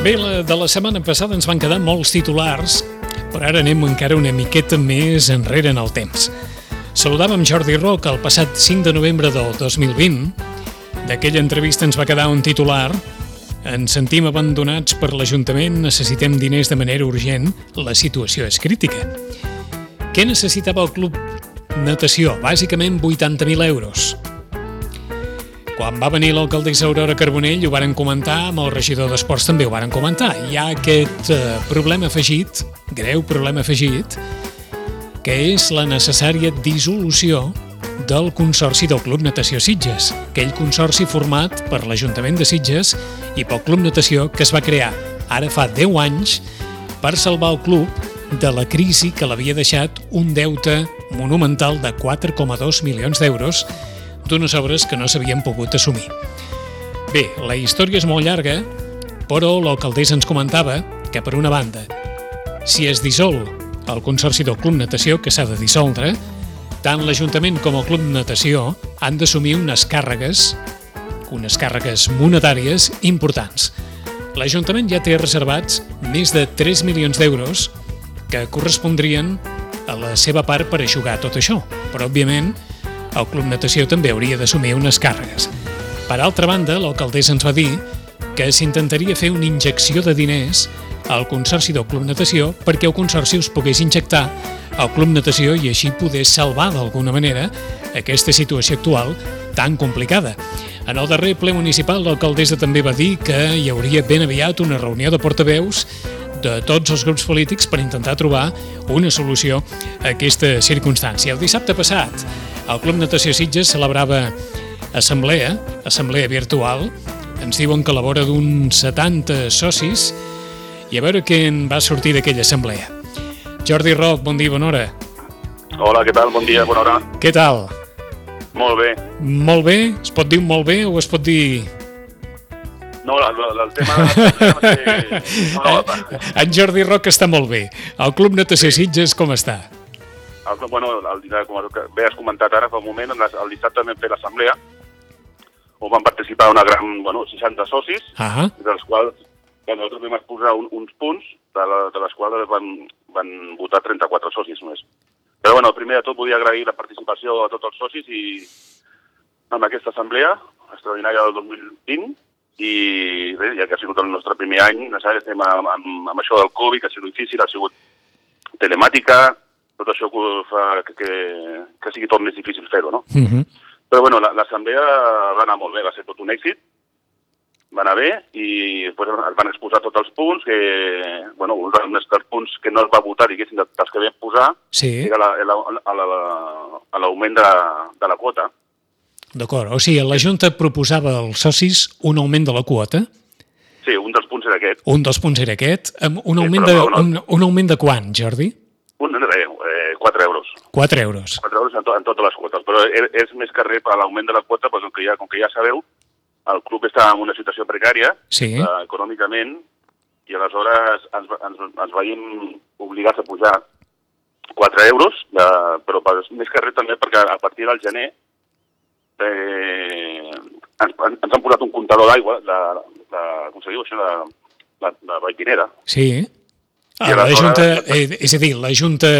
Bé, la, de la setmana passada ens van quedar molts titulars, però ara anem encara una miqueta més enrere en el temps. Saludàvem Jordi Roc el passat 5 de novembre del 2020. D'aquella entrevista ens va quedar un titular ens sentim abandonats per l'Ajuntament, necessitem diners de manera urgent, la situació és crítica. Què necessitava el club natació? Bàsicament 80.000 euros. Quan va venir l'alcaldessa Aurora Carbonell ho varen comentar, amb el regidor d'Esports també ho varen comentar. Hi ha aquest eh, problema afegit, greu problema afegit, que és la necessària dissolució del Consorci del Club Natació Sitges, aquell consorci format per l'Ajuntament de Sitges i pel Club Natació que es va crear ara fa 10 anys per salvar el club de la crisi que l'havia deixat un deute monumental de 4,2 milions d'euros d'unes obres que no s'havien pogut assumir. Bé, la història és molt llarga, però l'alcaldessa ens comentava que, per una banda, si es dissol el Consorci del Club Natació, que s'ha de dissoldre, tant l'Ajuntament com el Club Natació han d'assumir unes càrregues, unes càrregues monetàries importants. L'Ajuntament ja té reservats més de 3 milions d'euros que correspondrien a la seva part per aixugar tot això, però, òbviament, el Club Natació també hauria d'assumir unes càrregues. Per altra banda, l'alcaldessa ens va dir que s'intentaria fer una injecció de diners al Consorci del Club Natació perquè el Consorci us pogués injectar al Club Natació i així poder salvar d'alguna manera aquesta situació actual tan complicada. En el darrer ple municipal, l'alcaldessa també va dir que hi hauria ben aviat una reunió de portaveus de tots els grups polítics per intentar trobar una solució a aquesta circumstància. El dissabte passat, el Club Natació Sitges celebrava assemblea, assemblea virtual, ens diuen que a la vora d'uns 70 socis, i a veure què en va sortir d'aquella assemblea. Jordi Roc, bon dia, bona hora. Hola, què tal? Bon dia, bona hora. Què tal? Molt bé. Molt bé? Es pot dir molt bé o es pot dir... No, el, el, el tema... De... No, no, en Jordi Roc està molt bé. El Club Natació Sitges com està? el, bueno, el, com bé has comentat ara fa un moment, el, dissabte vam fer l'assemblea on van participar una gran, bueno, 60 socis, Ah, dels quals bueno, nosaltres vam exposar un, uns punts, de, la, de les quals van, van votar 34 socis només. Però bueno, primer de tot volia agrair la participació a tots els socis i en aquesta assemblea extraordinària del 2020 i bé, ja que ha sigut el nostre primer any, no sé, estem amb, amb, amb això del Covid, que ha sigut difícil, ha sigut telemàtica, tot això que fa que, que, que sigui tot més difícil fer-ho, no? uh -huh. Però bueno, la- l'assemblea va anar molt bé, va ser tot un èxit, va anar bé i després es van exposar tots els punts, que, bueno, un dels punts que no es va votar, diguéssim, de- dels que vam posar, Sí, era la- la- a la- a l'augment de, de la quota. d'acord. O sigui, la Junta proposava als socis un augment de la quota, Sí, un dels punts era aquest. un dels punts era aquest, un Sí, augment, però de, no, no. un, un augment de quant, Jordi? Un, eh, 4 euros. 4 euros. 4 euros en, to, en totes les quotes, però és, és més que res per l'augment de la quota, doncs, com, que ja, com que ja sabeu, el club està en una situació precària Sí. eh, econòmicament i aleshores ens, ens, ens veiem obligats a pujar 4 euros, de, però per, més que res també perquè a partir del gener eh, ens, ens han posat un comptador d'aigua, de, de, com se diu això, de, de, de Vallpinera. Sí. Ah, la aleshores- Junta, eh, és a dir, la Junta,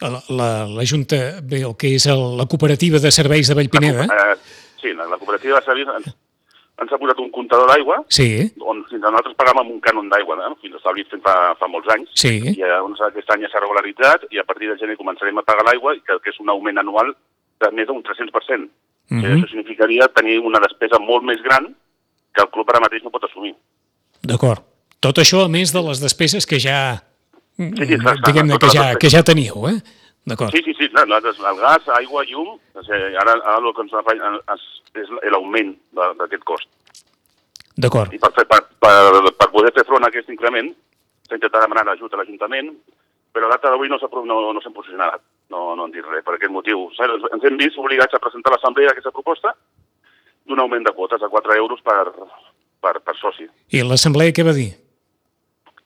la, la, la Junta, bé, el que és el, la cooperativa de serveis de Vallpineda, Eh, sí, la, la cooperativa de serveis ens, ha posat un comptador d'aigua sí, on fins a nosaltres pagàvem un cànon d'aigua, no? fins establit fins fa, fa molts anys. sí, I eh, doncs, aquest any ja s'ha regularitzat i a partir de gener començarem a pagar l'aigua, i que, que és un augment anual de més d'un 300%. Mm Mhm. Això significaria tenir una despesa molt més gran que el club ara mateix no pot assumir. d'acord. Tot això a més de les despeses que ja, Sí, sí, diguem-ne, que ja, que ja teníeu, eh? D'acord. Sí, sí, sí, clar, nosaltres, el gas, aigua, llum, o sigui, ara, ara el que ens fa és, és l'augment de- d'aquest cost. D'acord. I per, fer, per, per, per poder fer front a aquest increment s'ha intentat demanar l'ajut a l'Ajuntament, però a data d'avui no s'ha no, no posicionat, no, no han dit res per aquest motiu. Saps? Ens- Ens hem vist obligats a presentar a l'Assemblea aquesta proposta d'un augment de quotes a 4 euros per, per, per soci. I l'Assemblea què va dir?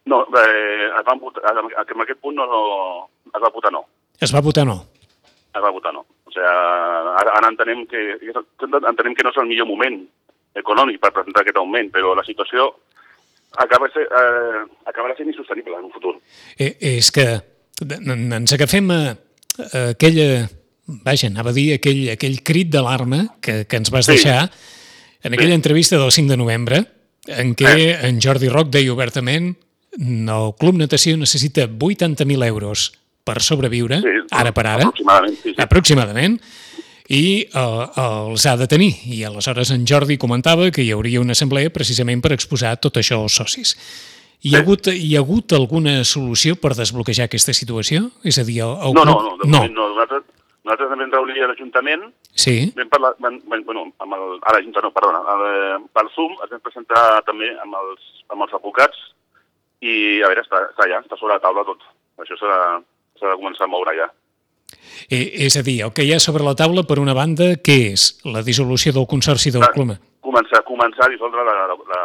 No, eh, es van votar, en aquest punt no, no, es va votar no. Es va votar no. Es va votar no. O sigui, ara, ara entenem, que, entenem que no és el millor moment econòmic per presentar aquest augment, però la situació acaba ser, eh, acabarà sent insostenible en un futur. Eh, és que ens agafem a, a aquella, vaja, anava a dir aquell, aquell crit d'alarma que, que ens vas sí. deixar en aquella sí. entrevista del 5 de novembre, en què eh. en Jordi Roc deia obertament el Club Natació necessita 80.000 euros per sobreviure, sí, ara per ara, aproximadament, sí, sí. aproximadament i uh, els ha de tenir. I aleshores en Jordi comentava que hi hauria una assemblea precisament per exposar tot això als socis. Hi ha, hagut, hi ha hagut alguna solució per desbloquejar aquesta situació? És a dir, el, el no, no, no, no. no. Nosaltres, nosaltres també ens reunia l'Ajuntament, sí. vam parlar, vam, bueno, amb el, a l'Ajuntament, no, perdona, el, pel Zoom es vam presentar també amb els, amb els advocats i a veure, està, està ja, està sobre la taula tot. Això s'ha de, començar a moure ja. Eh, és a dir, el que hi ha sobre la taula, per una banda, què és? La dissolució del Consorci del Club? Començar, començar a dissoldre la, la, la,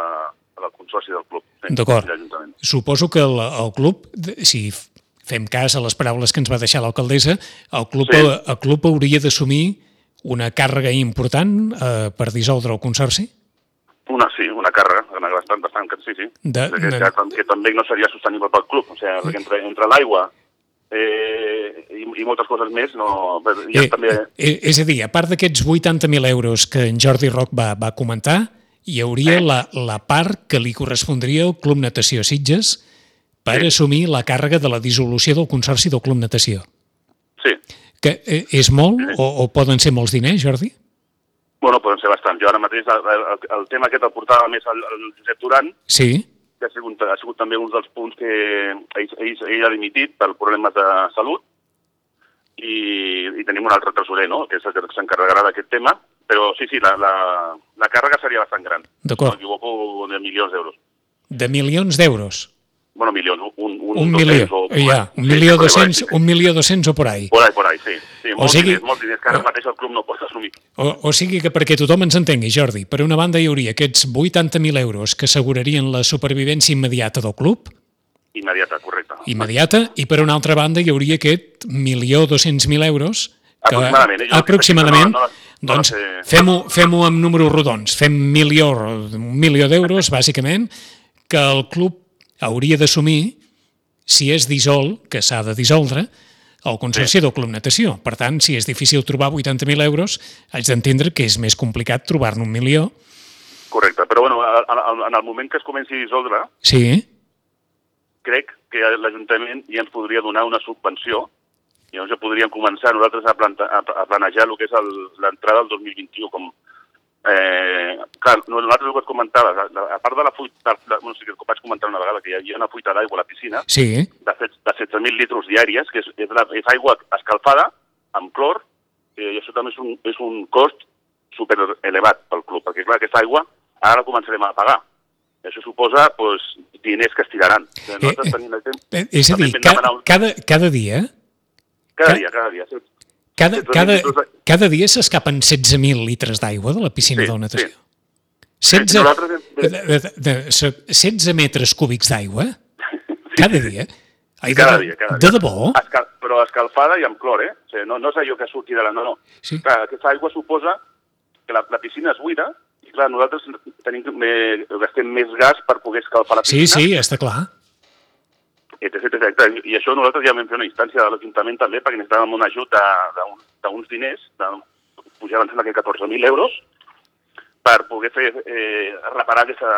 la Consorci del Club. D'acord. Suposo que el, el club, si fem cas a les paraules que ens va deixar l'alcaldessa, el, club, sí. el club hauria d'assumir una càrrega important eh, per dissoldre el Consorci? Una, sí, una càrrega, bastant, bastant, sí, sí. De, que, de... que, que també no seria sostenible pel club. O sigui, entre, entre l'aigua, eh, i, i moltes coses més. No, ja eh, també... eh, és a dir, a part d'aquests 80.000 euros que en Jordi Roc va, va comentar, hi hauria eh? la, la part que li correspondria al Club Natació Sitges per sí. assumir la càrrega de la dissolució del Consorci del Club Natació. Sí. Que eh, és molt sí. o, o poden ser molts diners, Jordi? Bueno, poden ser bastant. Jo ara mateix el, el, el tema aquest el portava més el, el Josep Duran, sí que ha sigut, ha sigut també un dels punts que ell, ell, ell ha dimitit per problemes de salut i, i tenim un altre tresorer, no?, que s'encarregarà d'aquest tema, però sí, sí, la, la, la càrrega seria bastant gran. D'acord. No de milions d'euros. De milions d'euros? bueno, milions, un, un, un milió, o, ja, un milió doscents, un milió doscents o por ahí. Por ahí, por ahí, o molts, sigui, diners, molts diners que ara mateix el club no pot assumir. O, o sigui que perquè tothom ens entengui, Jordi, per una banda hi hauria aquests 80.000 euros que assegurarien la supervivència immediata del club, Immediata, correcte. Immediata, i per una altra banda hi hauria aquest milió 200.000 euros que, aproximadament, eh? aproximadament no, no, no, doncs fem-ho fem amb números rodons, fem milió, un milió d'euros, bàsicament, que el club hauria d'assumir si és dissol, que s'ha de dissoldre, el Consorci sí. del Club Natació. Per tant, si és difícil trobar 80.000 euros, haig d'entendre que és més complicat trobar-ne un milió. Correcte, però bueno, en el moment que es comenci a dissoldre, sí. crec que l'Ajuntament ja ens podria donar una subvenció i llavors ja podríem començar nosaltres a, planta, a planejar el que és l'entrada del 2021 com, Eh, clar, nosaltres el que et comentava, a part de la fuita, de, no sé, que vaig comentar una vegada que hi havia una fuita d'aigua a la piscina, sí. de, de 16.000 litres diàries, que és, és, la, és aigua escalfada amb clor, eh, i això també és un, és un cost super elevat pel club, perquè clar, aquesta aigua ara la començarem a pagar. Això suposa pues, diners que es tiraran. Eh, eh, és a dir, ca, cada, cada dia... Cada dia, cada dia. Cada, cada, cada dia s'escapen 16.000 litres d'aigua de la piscina sí, de natació. Sí. 16, de, de, de, 16 metres cúbics d'aigua cada dia. Ai, cada de, dia, cada dia. De debò? Escal, però escalfada i amb clor, eh? O sigui, no, no és allò que surti de la... No, no. Sí. Clar, aquesta aigua suposa que la, la piscina és buida i, clar, nosaltres tenim, eh, gastem més gas per poder escalfar la piscina. Sí, sí, està clar etc, etc. I això nosaltres ja vam fer una instància de l'Ajuntament també perquè necessitàvem un ajut d'uns diners, de, pujaven sembla que 14.000 euros, per poder fer, eh, reparar aquesta,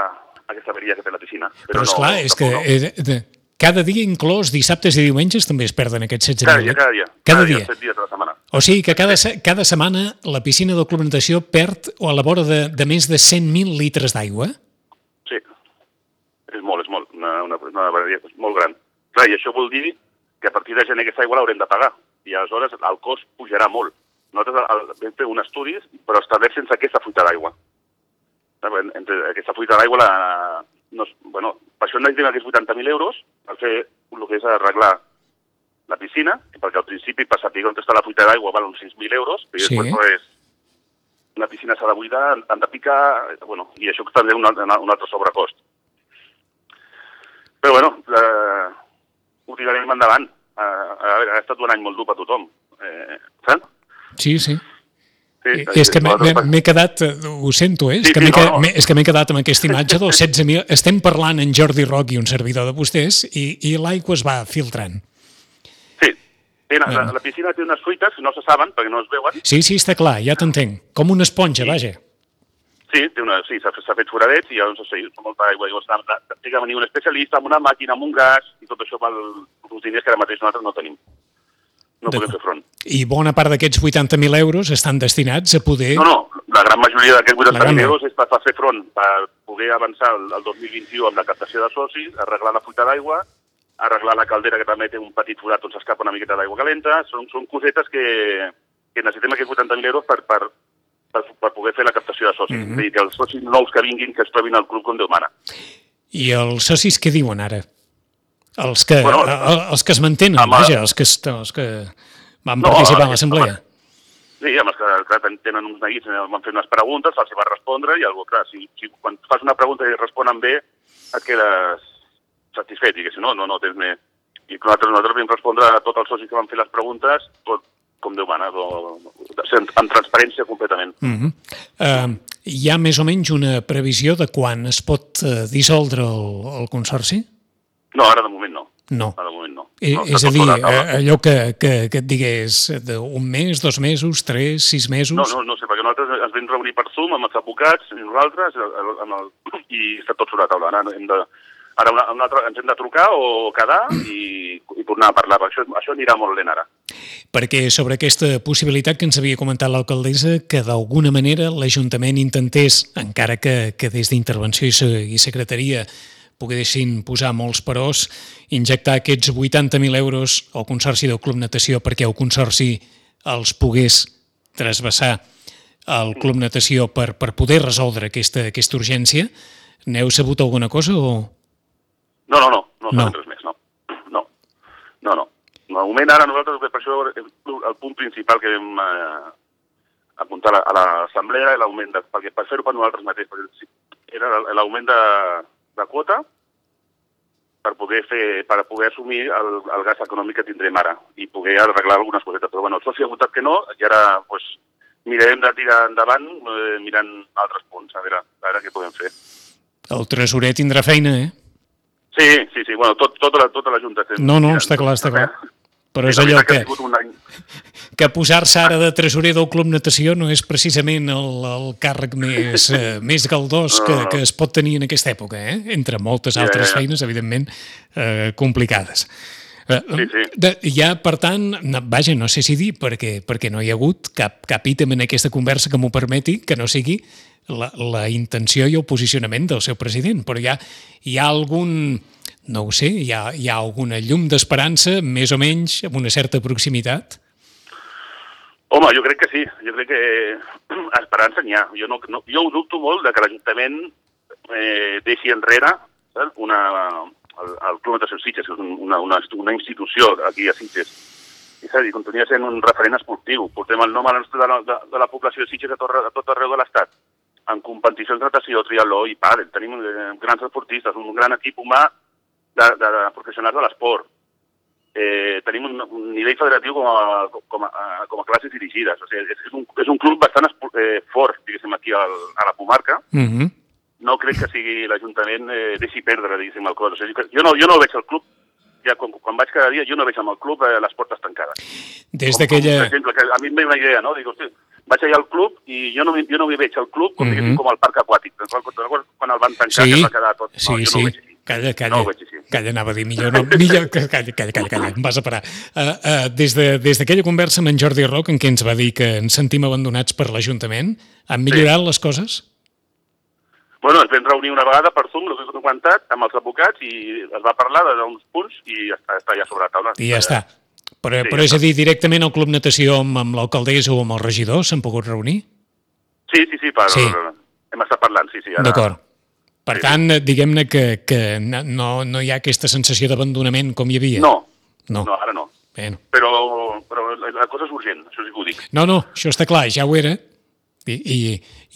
aquesta averia que té la piscina. Però, Però esclar, no, és que no. eh, cada dia, inclòs dissabtes i diumenges, també es perden aquests 16.000. Cada dia, cada dia. Cada, cada dia. dia. dies de la setmana. O sigui que cada, cada setmana la piscina del Club Natació perd o a la vora de, de més de 100.000 litres d'aigua? Sí, és molt, és molt, una, una, una barreria molt gran. Clar, i això vol dir que a partir de gener aquesta aigua l'haurem de pagar i aleshores el cost pujarà molt. Nosaltres vam fer un estudi, però establert sense aquesta fuita d'aigua. Entre aquesta fuita d'aigua, la, no, bueno, per això necessitem aquests 80.000 euros per fer el que és arreglar la piscina, perquè al principi per saber on està la fuita d'aigua val uns 6.000 euros, i sí. després pues, la piscina s'ha de buidar, han de picar, bueno, i això també és un, un altre sobrecost. Però bueno, tirarem endavant. Uh, a veure, ha estat un any molt dur per tothom. Eh, saps? Sí, sí. Sí, És que m'he- quedat, eh, ho sento, eh? és, Sí, que sí, m'he no, no. és que m'he quedat amb aquesta imatge dels 16.000... Estem parlant en Jordi Roc i un servidor de vostès i, i l'aigua es va filtrant. Sí. Té, la, Bueno. la, la piscina té unes fuites, no se saben perquè no es veuen. Sí, sí, està clar, ja t'entenc. Com una esponja, vaja. Sí, una, sí, s'ha s'ha fet foradets i llavors sí, molta aigua. Llavors ha té que venir un especialista amb una màquina, amb un gas i tot això pel els diners que ara mateix nosaltres no tenim. No podem fer front. I bona part d'aquests 80.000 euros estan destinats a poder... No, no, la gran majoria d'aquests La gran 80.000 euros és per, per fer front, per poder avançar el, el 2021 amb la captació de socis, arreglar la fuita d'aigua, arreglar la caldera que també té un petit forat on s'escapa una miqueta d'aigua calenta, són, són cosetes que, que necessitem aquests 80.000 euros per, per, per, per poder fer la captació de socis. Mm -hmm. És a dir, que els socis nous que vinguin, que es trobin al club com Déu mana. I els socis què diuen ara? Els que, Bueno, els que es mantenen, amb- vaja, els que, els que van No, participar a l'assemblea. Sí, amb els que clar, ten- tenen uns neguits, eh, van fer unes preguntes, se'ls va respondre i algú, clar, si, si quan fas una pregunta i responen bé, et quedes satisfet, si no, no, no tens més. I nosaltres, nosaltres vam respondre a tots els socis que van fer les preguntes, tot com Déu mana, o, amb transparència completament. Uh -huh. uh, hi ha més o menys una previsió de quan es pot uh, dissoldre el, el Consorci? No, ara de moment no. No. Ara de moment no. I, no és a dir, eh, allò que, que, que et digués d'un mes, dos mesos, tres, sis mesos... No, no, no sé, perquè nosaltres ens vam reunir per Zoom amb els advocats i nosaltres amb el, i està tot sobre la taula. Ara, hem de, ara una, una altra, ens hem de trucar o quedar i, i tornar a parlar. Això, això anirà molt lent ara. Perquè sobre aquesta possibilitat que ens havia comentat l'alcaldessa, que d'alguna manera l'Ajuntament intentés, encara que, que des d'intervenció i, i secretaria poguessin posar molts perós, injectar aquests 80.000 euros al Consorci del Club Natació perquè el Consorci els pogués trasbassar al Club Natació per, per poder resoldre aquesta, aquesta urgència. N'heu sabut alguna cosa o...? No, no, no, no, No. res més, no. No, no, no. De moment ara nosaltres, per això, el, el punt principal que vam eh, apuntar a la- a l'assemblea era l'augment, de, perquè per fer-ho per nosaltres mateixos, era l'augment de, de quota per poder fer, per poder assumir el, el gas econòmic que tindrem ara i poder arreglar algunes cosetes. Però bueno, el soci ha votat que no i ara pues, mirarem de tirar endavant eh, mirant altres punts, a veure, a veure què podem fer. El tresorer tindrà feina, eh? Sí, sí, sí, bueno, tot, tota, la, tota la Junta... No, no, està clar, està clar. Però és allò que, que posar-se ara de tresorer del Club Natació no és precisament el, el càrrec més, eh, més galdós que, que es pot tenir en aquesta època, eh? entre moltes altres feines, evidentment, eh, complicades. Eh, Sí, sí. De, ja, per tant, no, vaja, no sé si dir, perquè, perquè no hi ha hagut cap, cap ítem en aquesta conversa que m'ho permeti que no sigui la, la intenció i el posicionament del seu president, però hi ha, hi ha algun, no ho sé, hi ha, hi ha alguna llum d'esperança, més o menys, amb una certa proximitat? Home, jo crec que sí, jo crec que esperança n'hi ha. Jo, no, no, jo ho dubto molt de que l'Ajuntament eh, deixi enrere saps? Una, el, el Club Natació Sitges, que és un- una, una, una institució aquí a Sitges, és a dir, continua sent un referent esportiu. Portem el nom a la, nostra- de, la, de, de la població de Sitges a tot, a tot arreu de l'Estat, en competicions de natació, triatló i pàdel. Tenim eh, grans esportistes, un gran equip humà de, de, de professionals de l'esport. Eh, tenim un, un nivell federatiu com a, com, a, com a classes dirigides. O sigui, és, és, un, és un club bastant espo- eh, fort, diguéssim, aquí al, a la comarca. Mm -hmm. No crec que sigui l'Ajuntament eh, deixi perdre, diguéssim, el cos. O sigui, que jo, no, jo no veig el club, ja quan, quan vaig cada dia, jo no veig amb el club eh, les portes tancades. Des d'aquella... Per exemple, que a mi em ve una idea, no? Dic, hosti, vaig allà al club i jo no, jo no hi veig el club com, Mhm. diguéssim, com el parc aquàtic. Quan, el van tancar, que Sí, es va quedar tot... sí, no, jo sí. no ho veig així. Calla, calla. No. Calla, anava a dir, millor no. Millor, que- calla, calla, calla, calla, em vas a parar. Uh, uh, des de- d'aquella conversa amb en Jordi Roc, en què ens va dir que ens sentim abandonats per l'Ajuntament, han millorat les coses? Bueno, ens vam reunir una vegada per Zoom, el que he comentat, amb els advocats i es va parlar d'uns punts i ja està, està ja sobre la taula. I ja està. Però, Sí, però és a dir, directament al Club Natació amb, amb l'alcaldessa o amb el regidor s'han pogut reunir? Sí, sí, sí, per, Sí. hem estat parlant, sí, sí. Ara... D'acord. Per Sí. tant, diguem-ne que, que no, no hi ha aquesta sensació d'abandonament com hi havia. No, No. no, ara no. Bueno. Però, però la, la cosa és urgent, això sí que ho dic. No, no, això està clar, ja ho era. I, i,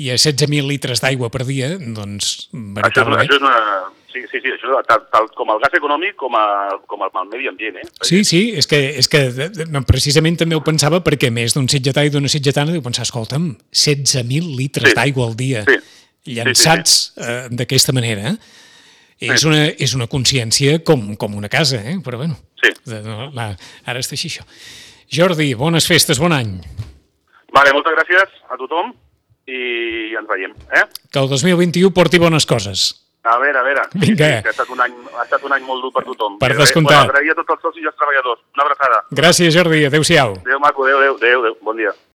i a 16.000 litres d'aigua per dia, doncs, Això és, veritablement... això és una... Sí, sí, sí, sí això, tal, tal com el gas econòmic com, a, com el, el medi ambient, eh? Sí, sí, és que, és que no, precisament també ho pensava perquè més d'un sitgetà i d'una sitgetana diu pensar, escolta'm, 16.000 litres Sí. d'aigua al dia Sí. llançats eh, d'aquesta manera, és, una, és una consciència com, com una casa, eh? però bueno, Sí. la, ara està així això. Jordi, bones festes, bon any. Vale, moltes gràcies a tothom i ens veiem, eh? Que el 2021 porti bones coses. A veure, a veure. Vinga. Sí, ha, estat un any, ha estat un any molt dur per tothom. Per descomptat. Bueno, agrair a tots els socis i els treballadors. Una abraçada. Gràcies, Jordi. Adéu-siau. Adéu, maco. Adéu, adéu, adéu, adéu. Bon dia.